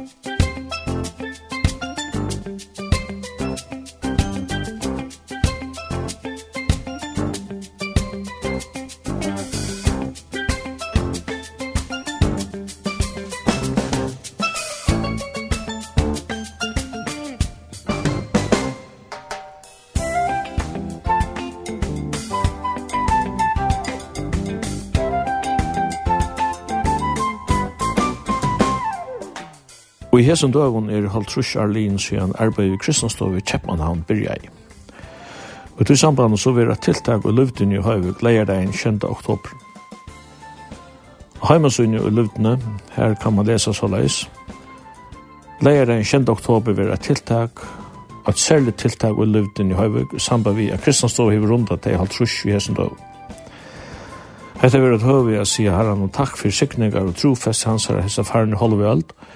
Musik I hesen døven er holdt trus Arlin siden arbeid i Kristianstov i Kjeppmannhavn byrja i. Og til samband så vera tiltak og løvdene i Høyvik leierdagen 20. oktober. Heimasunni og løvdene, her kan man lesa så leis. Leierdagen 20. oktober vera tiltak, at særlig tiltak og løvdene i Høyvik samband vi at Kristenstov hever runda til holdt trus i hesen døven. Hetta verður at høvi at siga herran og takk fyrir sikningar og trúfest hans hesa hessa farni holvi alt, og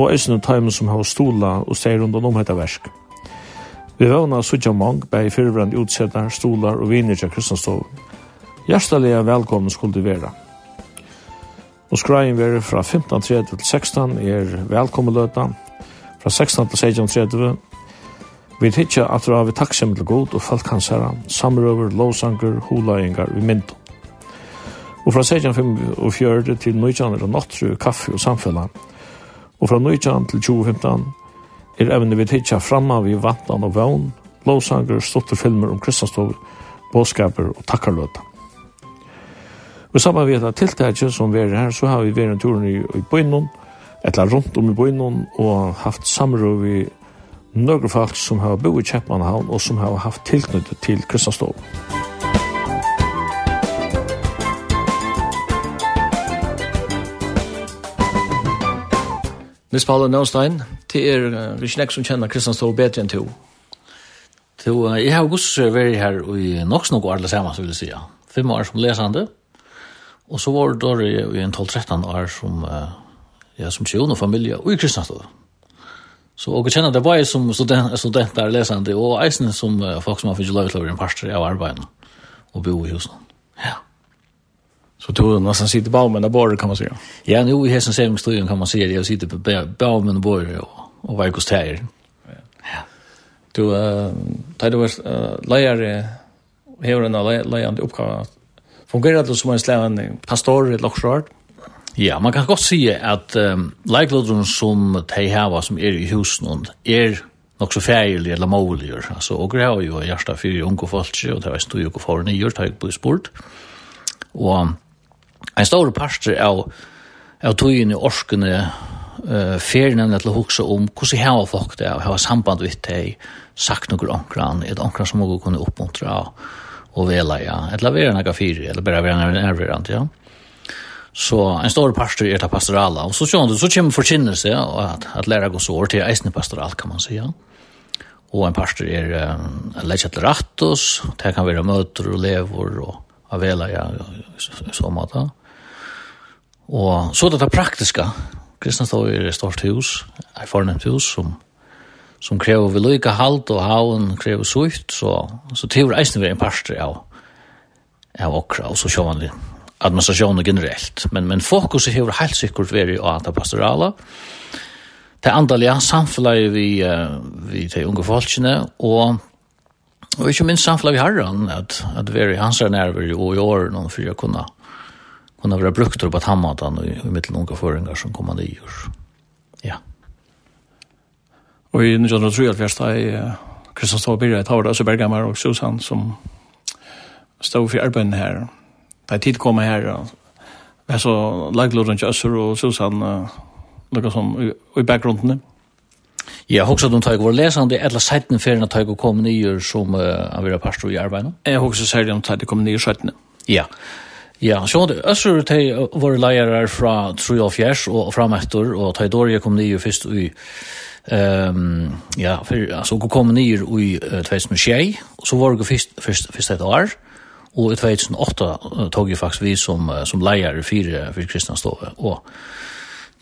og eisne taimen som har stola og steg rundt om dette versk. Vi vana suttja mang, bei fyrirvrand utsettar, stolar og viner til Kristianstov. Hjertelig velkommen skulle du være. Og skreien være fra 15.30 til 16 er velkommen løta, fra 16 til 16.30 Vi tidsja at du har vi takksim til god og folk hans herra, samrøver, lovsanger, hulaingar, vi myndum. Og fra 16.45 til 19.00 er det kaffe og samfellan. Og fra 19 til 2015 er evne vi tidsja framma vi vantan og vøvn, lovsanger, stotter filmer om Kristastover, båskaper og takkarløta. Og saman vi etter tiltakje som vi er her, så har vi vært en tur i, i Bøynon, eller rundt om i Bøynon, og haft samråd vi nøyre folk som har bo i Kjeppmannhavn og som har haft tilknyttet til Kristastover. Nils Paula Nønstein, det er uh, Rishnek som kjenner Kristian Stål bedre enn to. To, uh, jeg har gus vært her i nok snakk og alle sammen, så vil jeg si. Fem år som lesende, og så var det da i en 12-13 år som, uh, ja, som sjøen og familie, og i Kristian Stål. Så og kjenner det bare som student, studenter, lesende, og eisen som uh, folk som har finnet lov til å være en parster av arbeidet, og bo i husene. Ja. Så du har nästan sitter på allmänna borgar kan man säga. Ja, nu i hästen sämstudien kan man säga det. Jag sitter på allmänna borgar och, och var kost här. Ja. Du, uh, tar du var uh, lejare, hever en lejande uppgave. Fungerar det som en slävande pastor i Locksrard? Ja, man kan godt sige at um, leiklodron som de har, som er i husen er nok så færgelig eller målig. Altså, og det har jo hjertet for unge folk, og det har stått jo for nye, det har jeg spurt. Og En stor parster av, av tøyene og orskene uh, fer nemlig til å huske om hvordan hava folk det, og har samband vitt det, sagt noen omkran, et omkran som også kunne oppmuntra og vela, ja, eller være noen fyre, eller bare være nærværende, ja. Så en stor pastor er det pastorala, og så du så kommer forkynnelse, ja, at, at lære gås år til eisne pastoral, kan man si, ja. Og en pastor er um, til rattos, det kan være møter og lever og av vela ja, så måte. Og så det er praktiska. Kristianstad er et stort hus, et fornemt hus som, som krever vi lykke halt og haven krever suift, så, så tiver eisen vi en parster av, av okra, og så sjå man det administrasjonen generelt. Men, men fokuset har helt sikkert vært av det pastorala. det andalige samfunnet vi, vi til unge folkene, og Og ikke minst samfunnet vi herren, at, at vi er i hans nerver og i år noen for å kunne, kunne være brukt på at hammaten og i, i mittelen unge føringer som kommer i år. Ja. Og i 1973 da jeg Kristian Stav Birre, det også Bergammer og Susan som stod for arbeidet her. Da tid kom her, og jeg så laglodden til Øsser og Susan uh, lukket som i, i bakgrunnen. Jeg har også at hun tar ikke vår lesende, eller seiten ferien at hun kom nye som uh, han vil ha pastor i arbeidet. Jeg har også særlig om at hun kom nye seitene. Ja, Ja, så det Øsser til våre leiere fra Trojolfjers og fram etter, og til Dorje kom nye først i Ehm ja, för alltså gå kom ner i 2006 och så var det först först först ett år och i 2008 tog ju faktiskt vi som som lejare för för Kristianstad och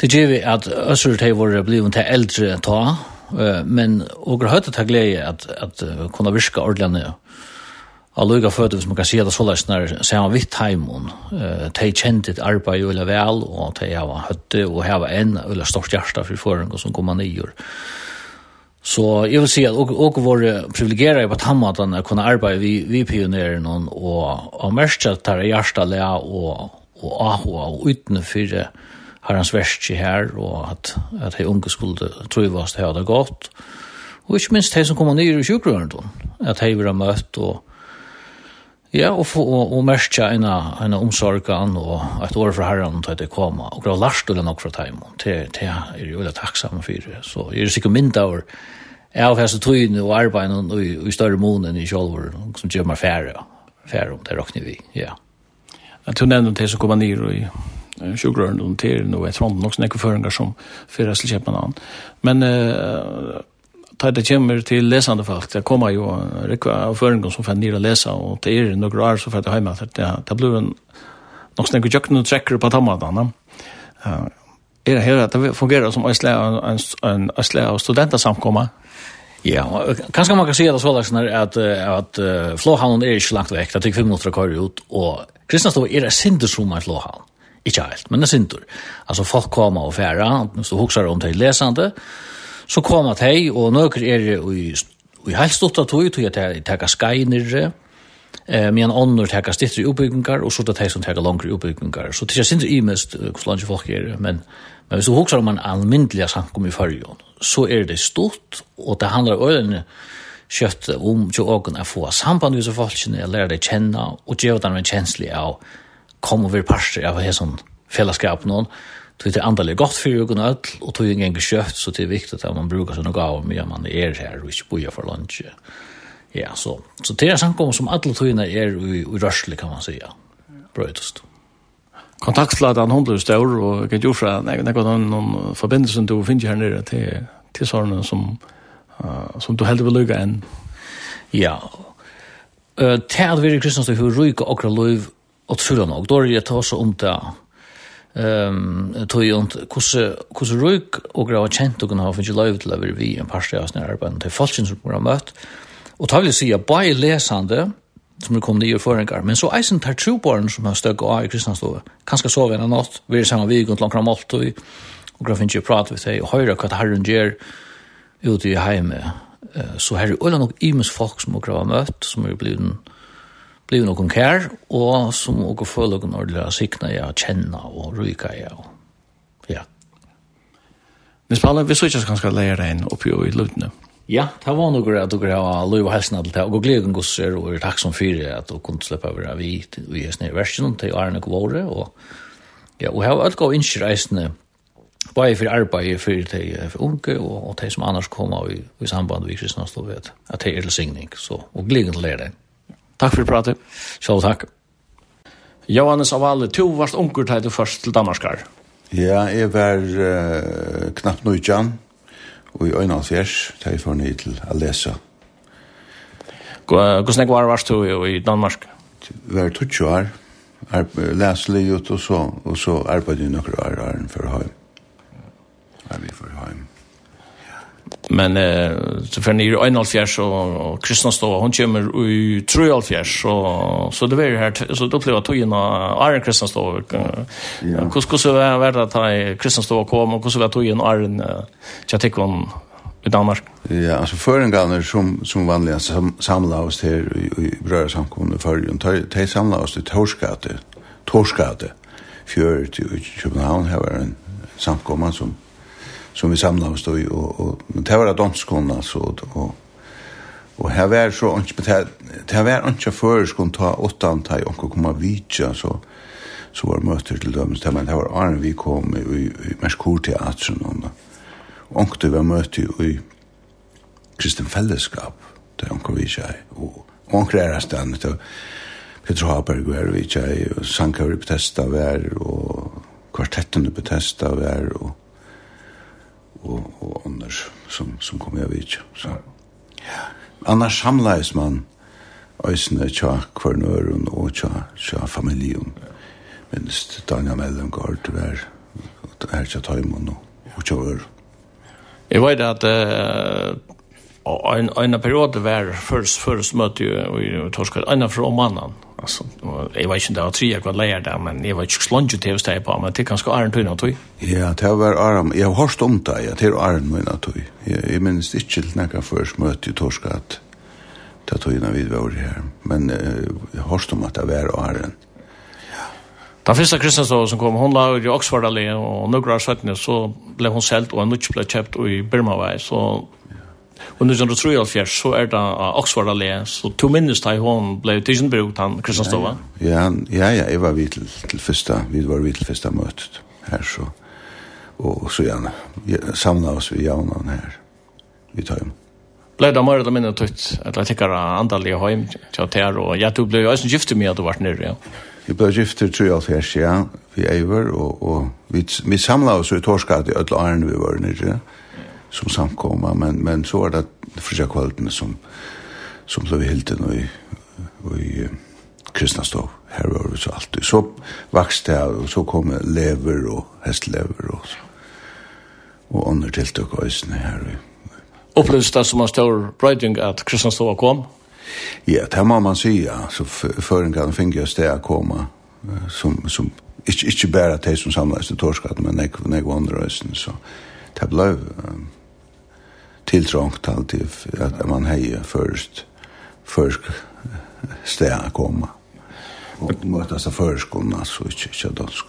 det ger vi att Össer till var blev inte äldre ta men og har hørt at glede at, at kunne virke ordentlig Og lukka fødde, hvis man kan si det så løs, når ser man vitt heimun, de kjente et arbeid veldig vel, og de hava høtte, og hava en veldig stort hjärsta for føring, og som kom man. Så jeg vil si at og og våre privilegerer på tammaten er kunne arbeide vi, vi pionerer noen, og, og mest at det er hjärsta lea og, og ahua og utenfyrre, og herrens verski her, og at, at de unge skulle trøyvast hei hadde gått. Og ikke minst de som kom ned i sjukgrønnen, at hei var møtt og Ja, og, og, og merkja en av omsorgan og et år fra herren til at jeg kom, og grav larst og nok fra teimen, til, til jeg er jo veldig takksam for det. Så jeg er sikkert mynd av har hese tøyne og arbeid og, i større mån enn i kjolver, som gjør meg færre, færre om det råkner vi, ja. Jeg tror nevnt om det som kommer ned i sjukrøren og til nå er Trond nok snakke føringer som fører til København. Men eh tar det kommer till läsande folk, det kommer ju rikva av føringer som fann ner att läsa och det er några år som fann hjemme, det, det blir en, något snakke jøkken og trekker på tammadene. Ja, är det här att det fungerar som en en Ösle och studenter samkomma. Ja, kanskje man kan si at det så lagt er at, at uh, Flåhavn er ikke langt vekk, det er 5 minutter å køre ut, og Kristianstad er sindes som en Flåhavn. Ikke helt, men det synder. Altså folk kommer og færre, hvis du hokser om til lesende, så kommer til, og nøkker er i, i helt stort av tog, tog jeg til å skai eh, men ånder til stittre oppbyggingar, og så det de som til å langere oppbyggingar. Så det er synder i mest hvordan folk er, men, men hvis du hokser om en almindelig sankum i fargen, så er det stort, og det handlar øyne, kjøtt om til åken å få samband med folkene, lære deg kjenne, og gjøre dem en kjenslig av kommer vi parster av en sånn fellesskap noen, tog til andelig godt for jorden och alt, og tog ingen kjøtt, så det er viktig at man brukar sånne gav mye man er her, og ikke bojer for lunsje. Ja, så, så det er samkommet som alle togene er i, i rørsle, kan man säga. Brøytest. Kontaktflaten hun blir stør, og jeg gjør fra noen, noen forbindelsen du finner her nere til, til sånne som, uh, som du heldig vil lykke enn. Ja, Uh, til at vi er kristne som och ryket akkurat och tror nog då är det tar så om det ehm tog ju inte kusse kusse rök och grava kjent och ha för ju lov till över vi en par stjärnor när arbetet till falsken som har mött och tar vi se på läsande som det kom ner för en gång men så eisen tar tro som har stöck och i kristnastå kanske sova en natt vi är samma vi går långt fram allt och och grafen ju prata med sig och höra vad herren gör ute i hemmet så här är det nog imus folk som har grava mött som är blivit blir noen kær, og som og føler noen ordentlig sikna jeg, kjenna og ryka jeg. Ja. Men Palle, vi så ikke ganske leie deg inn oppi i lutene. Ja, det var noe at dere har lov og helsen til det, og gleden går seg, og er takk som fyre at dere kunne slippe over av vi i hesten i versen til Arne Kvåre, og ja, og jeg har alt gav innskreisende bare for arbeid for de unge og, og de som annars kommer i, i samband med kristne at det er til signing, så, og gleden til å lære deg. Takk for pratet. Sjálv takk. Johannes Avale, to varst ungur til du først til Danmarskar. Ja, jeg var uh, knapt nøytjan, og i øyne fjers, teg jeg får ned til å lese. Hvordan var varst du i Danmark? Var tutsi år, leselig ut, og så, og så arbeidde jeg nokre år for høy. vi for høy. Men eh så för ni nere fjärs och Kristina står hon kommer i 3.5 så så det var här så då blev tog in Iron Kristina står. Hur skulle så vara värda att Kristina står kom och hur skulle tog in Iron jag tycker hon i Danmark. Ja, alltså förengarna som som vanliga sam, oss här i, i bröra samkomna förrjun. ta samlas oss till Torskate. Torskate. För i Köpenhamn här var en samkomman som som vi samlade oss då i och, och men det var danskorna så och och här var så inte det var inte för skulle ta åtta antal och komma vidare så så var möter till dem så men det var Arne vi kom i, i, i teatern och och det var möte i kristen fällskap där onkel vi sig och onkel är stannat och Peter Haberg var vi sig och Sankar var var och kvartetten på var och og og annars som som kom jag vet så. Ja. Annars samlas man ösna tja kvarnören og tja tja familjen. Men det Daniel Mellon går till där och här tja tajmon och tja över. Jag vet att en en period var først först mötte ju och torskade ena från mannen. Alltså, jag vet inte, jag tror jag var lärd där, men jag var inte slånd till att stäga på, men det kanske är en tunna tog. Ja, det var Aram, jag har hört om det, det är en tunna tog. Jag minns inte till när jag först i Torska att det tog innan vi var här, men jag har hört om att det var Aram. Den første kristensdagen som kom, hun la i Oxford-allé, og noen år sedan så ble hun sällt, og en nødt ble kjøpt i Birmavei, så Og nu som du tror jag så er det Oxford allé så to minnes da hun ble tusen brukt han Kristianstova. Ja, ja, ja, jeg var vidt til, til første, vi var vidt til første møtet her, så og så gärna samlet oss vid Jaunan her, Vi tar hem. Ble det mer eller mindre tøtt, at jeg tenker andalige hjem til at her, og jeg tog ble jo også gifte med at du var nere, ja. Vi ble gifte, tror jeg, at her, ja, vi eiver, og, og vi, vi samlet oss i Torskade i Ødla Arne vi var nere, ja som samkomma men men så var det första kvällen som som blev helt nu i i kristna stå här var det så allt så växte det och så kom lever och hästlever och så. och andra tilltag och ösne här upplevs det som en stor bröjning att kristna stå kom Ja, det må man säga. Så föringarna fick jag stä att komma som, som inte inte bara det som samles til torskat men nek nek andra østen, så det blev um, tiltrångt alltid att man hejer först först stära komma och mötas av förskolorna så inte inte dansk.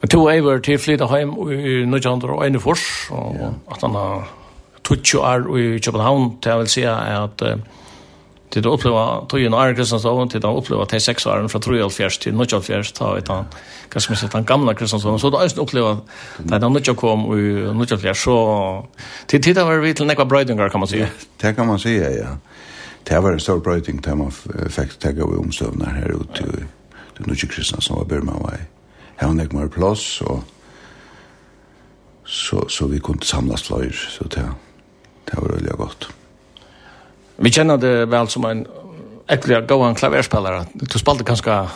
Men to Ever til flytta heim i Nødjander og Einefors, og at han har 20 år i København, til jeg vil si at til å oppleve tøyen og ære kristendomsloven, til å oppleve til seks åren fra 3,5 til 9,5, ta i den, hva skal man si, den gamle Kristiansson så da er det oppleve da den nødja kom i 9,5, så til tida var vi til nekva brøydingar, kan man si. Det kan man si, ja. Det var en stor brøyding da man fikk tegge av omstøvner her ut i den nødja Kristiansson var Burma var i. Her var nekva plass, og så, så vi kunne samlas fløyr, så det, det var veldig godt. Vi kjenner det vel som en ekkelig gåan klaverspillere. Du spalte ganska,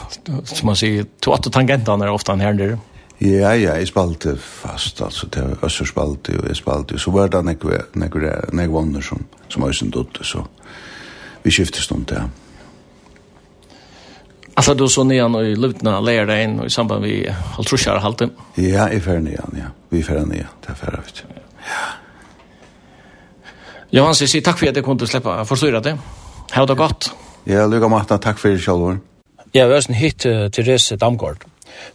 som man säger, två åtte tangentene er ofta her nere. Ja, ja, jeg spalte fast, altså, det var Øsser spalte, og jeg spalte, så var det nekve, nekve, nekve som, som Øysen dotte, så vi skiftes noen til. Altså, du så nian og lutna leir deg inn, og i samband vi halvtrusjar halte? Ja, i fer nian, ja, vi fer nian, det er fer nian. Ja. Johan sier takk for at jeg kunne slippe forstyrre det. Ha det godt. Ja, lukka Marta, takk for selv. Ja, vi har en hit uh, Therese Damgaard.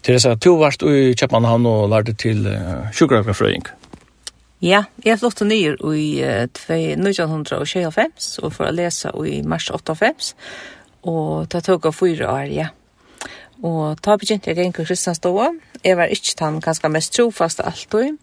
Therese, du har vært i Kjøpmannhavn og lærte til uh, sjukkerøkkerfrøying. Ja, jeg flyttet nye i uh, 1925 og for å lese i mars 85. Og det tok av fire år, ja. Og da begynte jeg å gjenge Kristianstået. Jeg var ikke den ganske mest trofast alltid.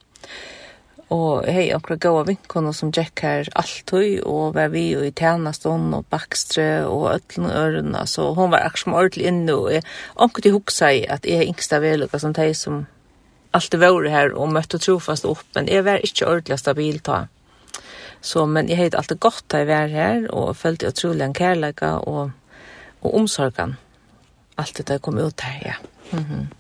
Og hei okra gaua vinkonar som Jack her alltui, og var vi jo i tænastånd og bakstre og ötlun ørna, så hon var akkur som ordentlig inne, og jeg omkut i huksa i at jeg er yngsta velukka som teg som alltid var her og møtte trofast opp, men jeg var ikke ordentlig stabil ta. Så, men jeg heit alltid godt da jeg var her, og følte utrolig en kærleika og, og omsorgan. Alltid da jeg kom ut her, ja. Mm -hmm.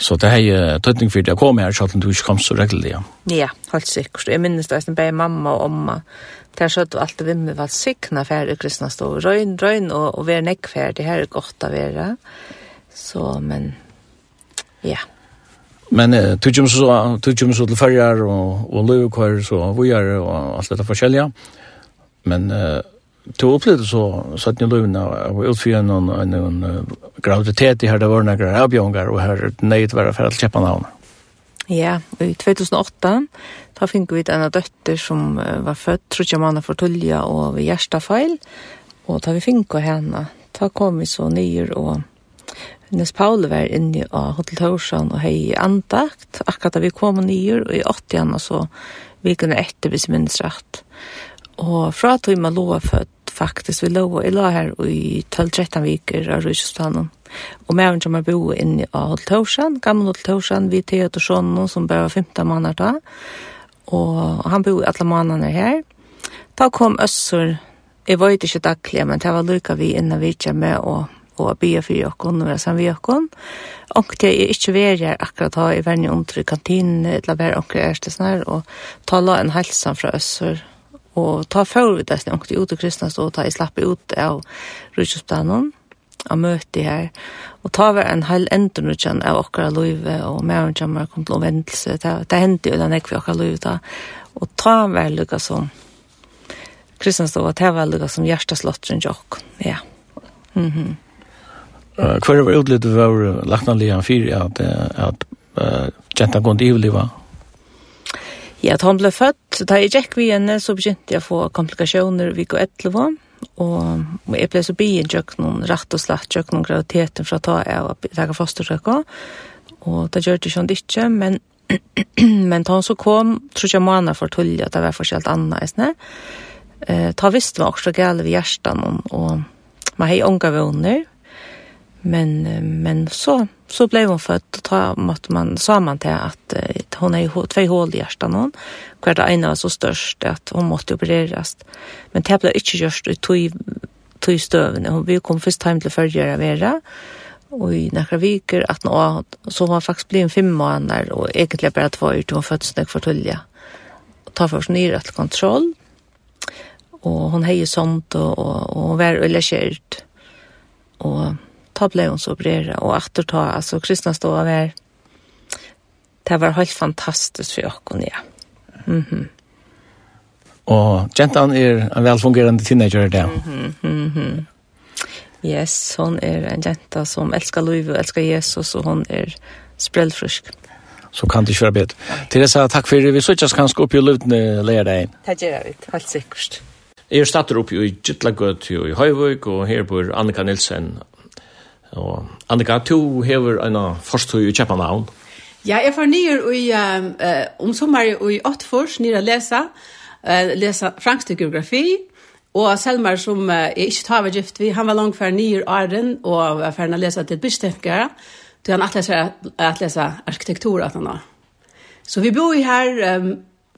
Så det er tøtning for det å komme her, så at du ikke kom så regelig. Ja, helt sikkert. Jeg minnes det jeg bare mamma og omma. Det er så at alt vi med var sikna ferdig kristna stå. Røyn, røyn og, og være nekk ferdig. Her er godt å være. Så, men, ja. Men eh, du kommer så, du kommer så til ferger og, og løvkår, så vi er og alt dette forskjellige. Men uh, to opplevde så satt ni løvna og utfyrer noen en, en, en graviditet i her det var noen avbjørnger og her nøyt var for alt kjeppenhavn. Ja, i 2008 da fikk vi en døtter som var født, trodde man for tulja og ved hjertefeil og da vi fikk henne da kom vi så nyer og Nes Paule var inne av Hotel Torsan og hei andakt akkurat da vi kom nyer og i 80 så vi kunne etter hvis minst rett og fra tog man lov født faktisk vi lov, jeg la her i 12-13 viker av Rysjestanen. Og med henne som har bo inne av Holtårsen, gammel Holtårsen, vi til Gjøtersjonen som bare var 15 måneder da. Og han bo i alle månedene her. Da kom Øssur, jeg var ikke daglig, men det var lykka vi inne vi ikke med å og be for jokken og være sammen med jokken. Og det er ikke vært her akkurat ha i var under i kantinen, eller være akkurat her til sånn her, og tala en helsen fra Øssur, Og ta for vi dessen åkte ut i kristne og ta i slappe ut av Rutskjøpsplanen av møte her. Og ta var en halv endernutjen av okkara løyve, og mer og kjemmer kom til omvendelse. Det, det hendte jo den ekve okkara løyve da. Og ta var lukka som Kristianstad, stå, ta var lukka som hjerteslåtteren jokk. Ja. Mm -hmm. Hva var utlitt var lagt an lian fyri at, at uh, jenta kunne ivliva Ja, at han ble født, da jeg gikk vi henne, så begynte jeg å få komplikasjoner vi går etter hva. Og, og jeg ble så byen tjøk noen rett og slett, tjøk noen graviditeten fra ta av å lage fosterrøkka. Og det gjør det sånn ikke, men men da han så kom, tror jeg måneder for tullet at det var forskjellig annet. Eh, ta visst var også gale ved hjertet noen, og man har unga vunner, men, men så så blev hon född och ta måste man sa man till att hon är ju två hål i hjärtat någon kvar det ena var så störst att hon måste opereras. Men det blev inte gjort i tog tog stöven hon vi kom först hem till förgöra vera. Och i några veckor att nå så var faktiskt blev en fem månader och egentligen bara två ut hon föddes när för tulja och ta först ner att kontroll. Och hon hejer sånt och, och, och var eller kört och ta ble hun så brera, og etter ta, altså kristna stå av her, det var helt fantastisk for åkken, ja. Mm -hmm. Og gentan er en velfungerende teenager det. Mm -hmm, mm -hmm. Yes, hon er en jenta som elskar Louis og elskar Jesus, og hon er sprellfrusk. Så kan det kjøre bedre. Teresa, takk for det. Vi sitter kanskje opp i løvdene leger deg inn. Det gjør vi, helt sikkert. Jeg er starter opp i Gytlagøt i Høyvøk, og her bor Annika Nilsen Og Annika, du hever en forstøy i Kjepanavn. Ja, jeg får nyer i, um, om sommer i Åttfors, nyer å lese, uh, lese fransk geografi, og Selmar som uh, jeg ikke tar ved gift vi, han var langt for nyer åren, og var ferdig å lese til bystekere, til han atleser at lese arkitektur at han har. Så vi bor her um,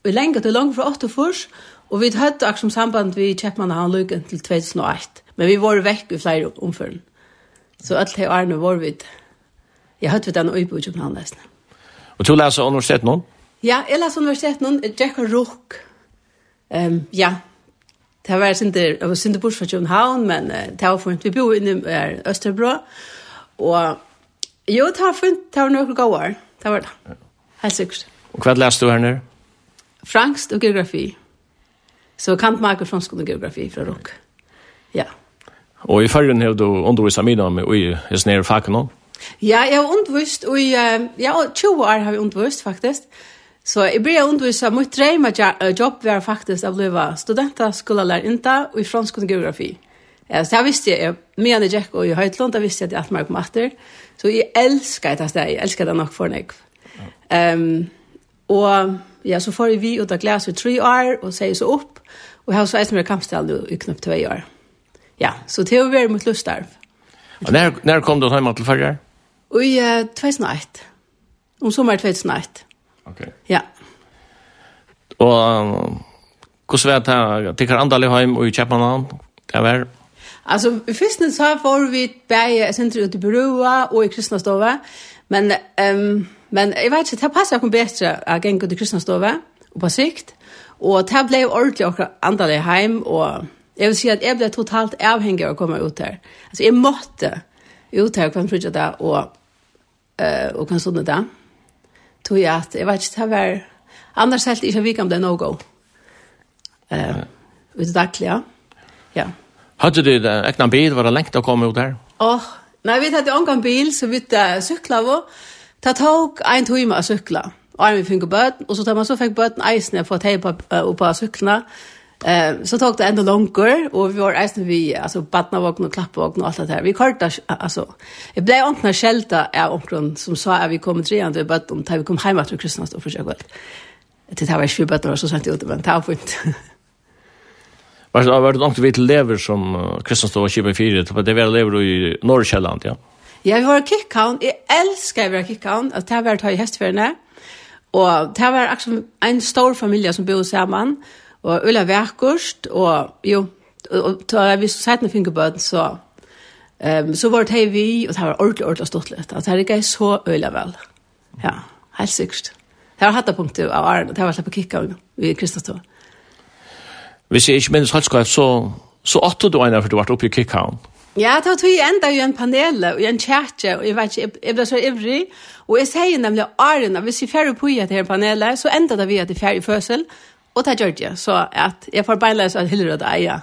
lenge til langt fra Åttfors, og vi hadde akkurat samband vi Kjepanavn lykken til 2008, men vi var vekk i flere omførende. Så alt det er noe vår vidt. Jeg hørte vi den øyebog i København lesene. Og du leser universitet nå? Ja, jeg leser universitet nå. Jack og Rook. Um, ja, det var sinde, jeg var sinde bort fra København, men uh, det var funnet. Vi bor inne i Østerbro. Og jo, det var funnet. Det var noen gode Det var det. Helt sikkert. Og hva leser du her nere? Frankst og geografi. Så kantmaker fransk og geografi fra Rook. Ja. Og i färgen har du undervist av mina med i hans nere facken Ja, jeg har undervist, og och ja, 20 år har vi undervist faktisk. Så jeg ble undervist av mitt dreim av jobb var faktisk att bli studenter skulle lære inte og i fransk og geografi. Ja, så jeg visste jeg med Anne Jack og i Høytlund, jag visste jeg jag hade kom etter. Så jeg elsker det här jag älskar det nok for meg. Um, og ja, så får vi ut av glas i tre år og sier så opp, og jeg har så eisen med kampställ i knapt två år ja, så det har vært mot lustarv. Og när när kom du hem til förra? I uh, 2001. Om sommer 2001. Okej. Ja. Och hur var det här? Tycker andra heim och i Köpenhamn? Det var Alltså i första så får vi bäge senter ut i Broa och i Kristnastove, Men ehm um, men jag vet inte det passar bedre bättre gjenge ut i Kristnastove, och på sikt. Och det blev ordentlig och andra heim, och Jeg vil si at jeg ble totalt avhengig av å komme ut her. Altså, jeg måtte ut her hver frutja da og, uh, og hver sånne da. Tog jeg at, jeg vet ikke, det var... Annars helt ikke vi kan bli no-go. Uh, Ute daglig, ja. Ja. Hadde du det, ekna bil, var det lengt å komme ut her? Åh, oh, nei, vi hadde omgang bil, så vi uh, sykla vår. Det tog en time å sykla. Og vi fikk bøten, og så tar man så fikk bøten eisen for å ta på, uh, på syklene. Eh så tog det ändå långt och vi var ästen vi alltså barna vakna och klappa och allt det där. Vi kallade alltså det blev onkna skälta är omkring som sa att vi kommer trean det bara om tar vi kom hem till kristnas och försöka väl. Det tar vi ju bättre så sent ut men ta fint. Var det var det något vi lever som kristnas och kipa fyra det var det lever i norrkällan ja. Ja, vi var kickhound. Jag älskar vi vara kickhound. Att det har varit i hästfärna. Och det var en stor familj som bor samman. Och og øl verkost, og jo, og da vi så sett med fingerbøten, så, um, så var det vi, og det var ordentlig, ordentlig stått litt, at det er så øl vel. Ja, helt sikkert. Det var hattapunktet av Arne, det var slett på kikka vi i Kristastå. Hvis jeg ikke minnes halskap, så, så åtte du ene for du var oppe i Kikkhavn. Ja, det var tog enda i en panel og i en tjatje, og jeg vet ikke, jeg ble så ivrig, og jeg sier nemlig Arne, hvis jeg fjerder på i et her panelet, så enda det vi at jeg fjerder i fødsel, Og det gjør jag så at jeg får bara läsa att Hilleröd är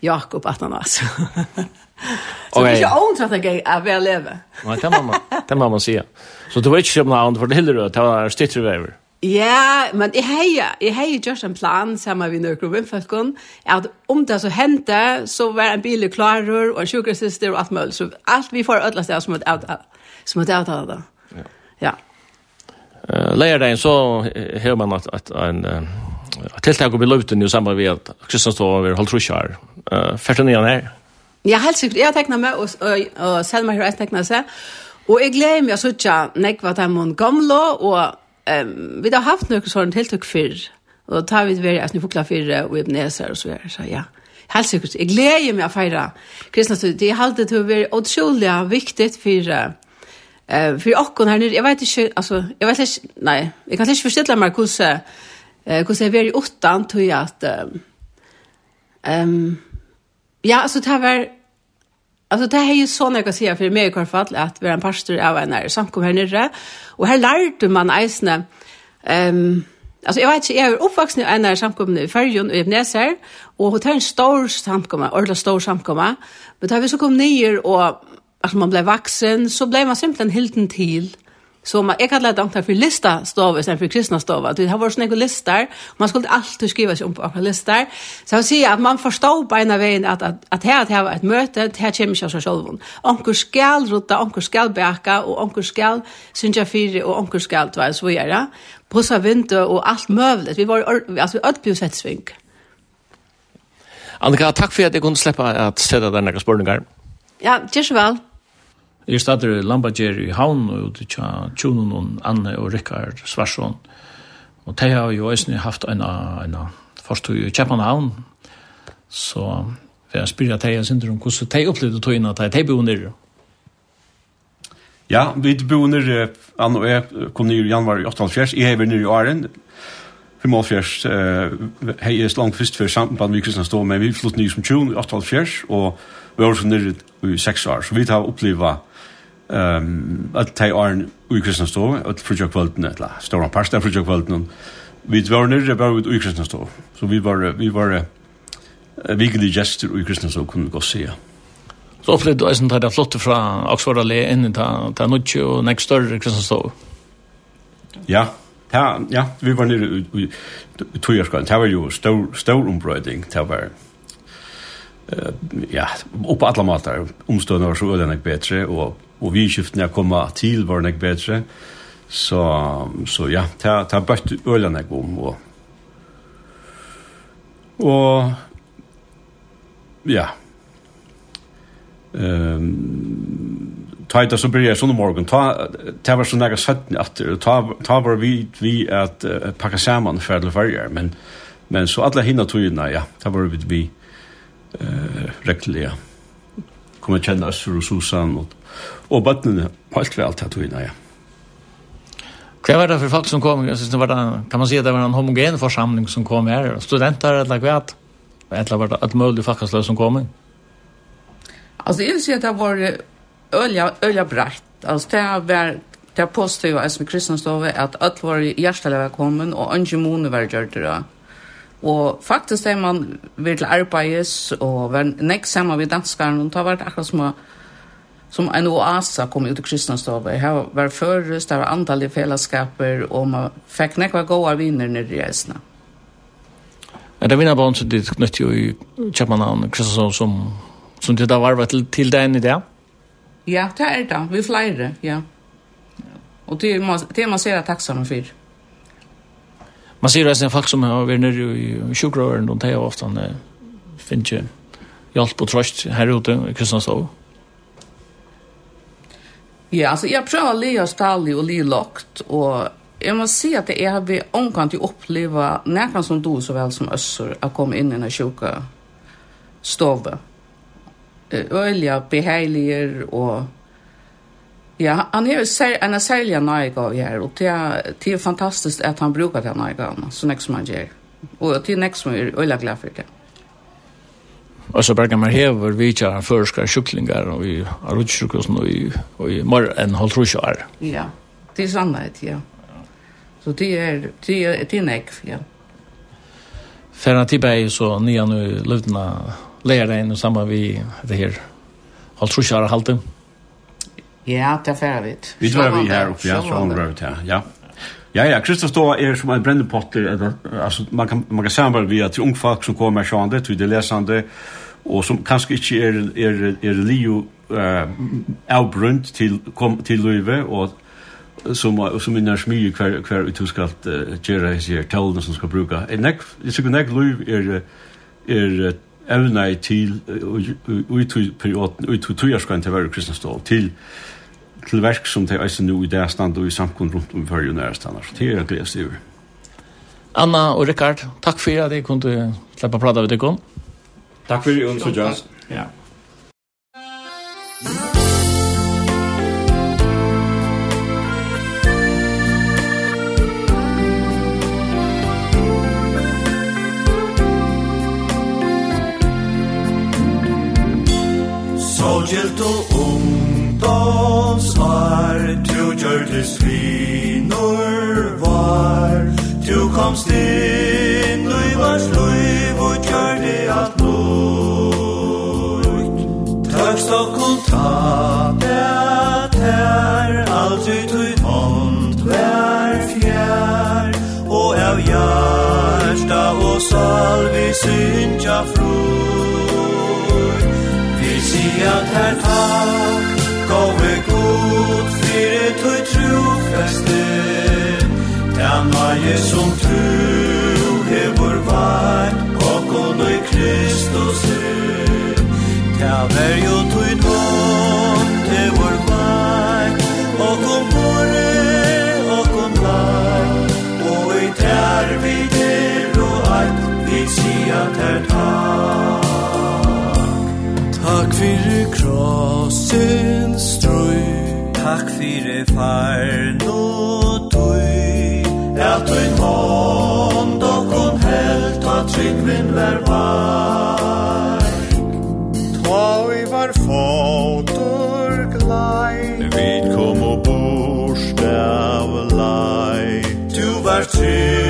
Jakob at han alltså. Så det er ikke ånd at jeg er ved å leve. Nei, det må man, det må man si. Så du vet inte om någon för Hillerød, det var stitter över. Ja, men jag heja, jag heja gjort en plan sammen med nu gruppen at om det så hendte, så var en bil klarer, og en sjuksyster og alt mulig. Så alt vi får ödlas det som ett out som ett avtale då. Ja. Ja. Uh, Leier deg, så har man at, at en uh, tiltak upp i luften i samband med att Kristian står över håll trusjar. Eh första nian här. Ja, helt sikkert. Jeg tegner meg, og, og, og Selma Høres tegner seg. Og jeg gleder meg å sitte nekva til min gamle, og um, vi har haft noen sånne tiltak før. Og da tar vi det ni jeg klara fyrre, og jeg og så videre. Så ja, helt sikkert. Jeg gleder meg å feire kristne studiet. Det er alltid til å være utrolig viktig for eh för och hon här nere jag vet inte alltså jag vet inte nej jag kan inte förstå mig hur Eh, hur ser vi åttan tror jag att ehm um, ja, alltså det var Alltså det är ju så när jag säger för mig i alla fall att vi är en pastor av en här samkom här nere och här lärde man eisne ehm um, Alltså jag vet inte, jag är uppvuxen i en här samkom i Färjön och Ebneser och det är en stor samkomma, ordentlig stor samkomma men då vi så kom ner och alltså man blev vuxen så blev man simpelthen hilden till Så man, jeg kallar det antar för lista stove, sen för kristna stove, Det har varit sådana listar. Man skulle alltid skriva sig om på listar. Så jag si att man forstår på ena vägen att, att, att här att här ett möte, det här kommer ikke av seg selv, onker skal rota, onker skal bäka och onker skal synja fyri, och onker skal tva, så göra. Pussa vinter och allt møvlet, Vi var alltså vi ödbjus ett sving. Annika, takk for at jeg kunne slippe at sette denne spørninger. Ja, kjør så vel. Jeg stader Lambager i havn og ut tja Tjonen og Anne og Rikard Svarsson. Og de har jo også haft en, en forstøy i Kjepanhavn. Så vi har spyrt de og synder om hvordan de opplevde togene at de bor nere. Ja, vi bor nere, Anne og jeg kom nere i januar i 88. Jeg har vært nere i åren. Vi må fjers, hei er slangt først for samband med Kristian Stå, men vi flyttet nye som tjon i 88, og vi har vært nere i 6 år. Så vi har opplevet Ehm att ta iron i Kristna stå att försöka kvällen ett la. Stora pasta försöka kvällen. Vi var nere bara ut i Kristna stå. Så vi var vi var weekly gesture i Kristna stå kunde gå se. Så ofta då är sånt flott från Oxford allé in ta ta nutch och next door Kristna stå. Ja. Ja, ja, vi var nere i Tujarskan. Det var ju stor, stor ombrøyding. Det var ja, upp på alla matar. Omstående var så öden är bättre och och vi skiftade jag komma till var det bättre. Så så ja, ta ta bort ölen jag om och och ja. Ehm ta tajta så börjar sån morgon ta ta var så några sätt att ta ta var vi vi att uh, packa samman för det förr men men så alla hinna tog ju ja, ta var vi vi eh rektliga kommer känna oss och Susan och, och bötterna helt väl att hinna ja. Hva var det for folk som kom? Jeg synes det var det, kan man si det var en homogen forsamling som kom her? Studenter eller hva? Eller var det et mulig fakkasløy som kom? Altså, jeg vil si at det var øyla, ölja breit. Altså, det var det påstod jo Esme Kristenstove at alle var hjertelig velkommen, og ikke måned var gjort det. Og faktisk det man vil til arbeids og var nekst sammen med danskaren, og det har vært akkurat som, som en oasa kom ut i Kristianstove. Her var først, det var antall i fellesskaper, og man fikk nekva gode vinner nere i reisene. Er det vinner barn som ditt knytt jo i Kjøpmanhavn og Kristianstove som, som ditt har varvet til, til deg i det? Ja, det er det. Vi er flere, ja. Og det er man, det er man ser er takksomme for. Ja. Man ser det resten folk som har vært nere i sjukroeren, de tar ofte han finner ikke hjelp og trøst her ute i Kristianstad. Ja, altså jeg prøver å le stadig og le lagt, og jeg må si at jeg har vært omkant til å oppleve nærkant som du så vel som Øssur å komme inn i den sjuka stovet. Ølja, beheilige og Ja, han er sär, en särlig naiga i här og det er, det er fantastisk at han brukar den nøyga, så nek som han gjør. Og det er nek som er øyla glad for det. Och så brukar man häver vidtja han förskar kycklingar och i arutskyrkosen och i, och i mer halv halvtrusjar. Ja, det är sannhet, ja. Så det är, det är, det är näkv, ja. Färna tillbaka så nya nu lövdena lärare in och samma vi det här halvtrusjar halten. Ja. Ja, det er ferdig. Vi drar vi her oppe, ja, så Strong vi ja. ja. Ja, ja, Kristus då är som en brännepotter, eller, alltså man kan, man kan säga bara via till ung folk som kommer med sjande, till det läsande, och som kanske inte är, är, är lio eh, avbrunt till, kom, till Löve, och som som minnar smyr kvar kvar ut ska att göra sig tällen som ska bruka. En näck, det skulle näck Löve är, är evna til ut tujarskan til være kristnastål, til til verk som til eisen nu i det stand og i samkund rundt om fyrir og nærstander. Det er jeg gledes Anna og Rikard, takk for at jeg kunne slippe prata ved deg. Takk for at jeg Ja. Guds kvinnor var. Du komst inn og i vars loiv og gjør det alt nøyt Tøkst og kontakt et her Alt ut ut hånd Vær fjær. Og av hjärsta og salvi syntja fror Vi sier at her Herre som tru hevor vart Kokon i Kristus er Ta verjo tuin hon hevor vart Okon og okon var Og i tær vi der og alt Vi sia ter tak Takk fyrir krossen strøy Takk fyrir farno partir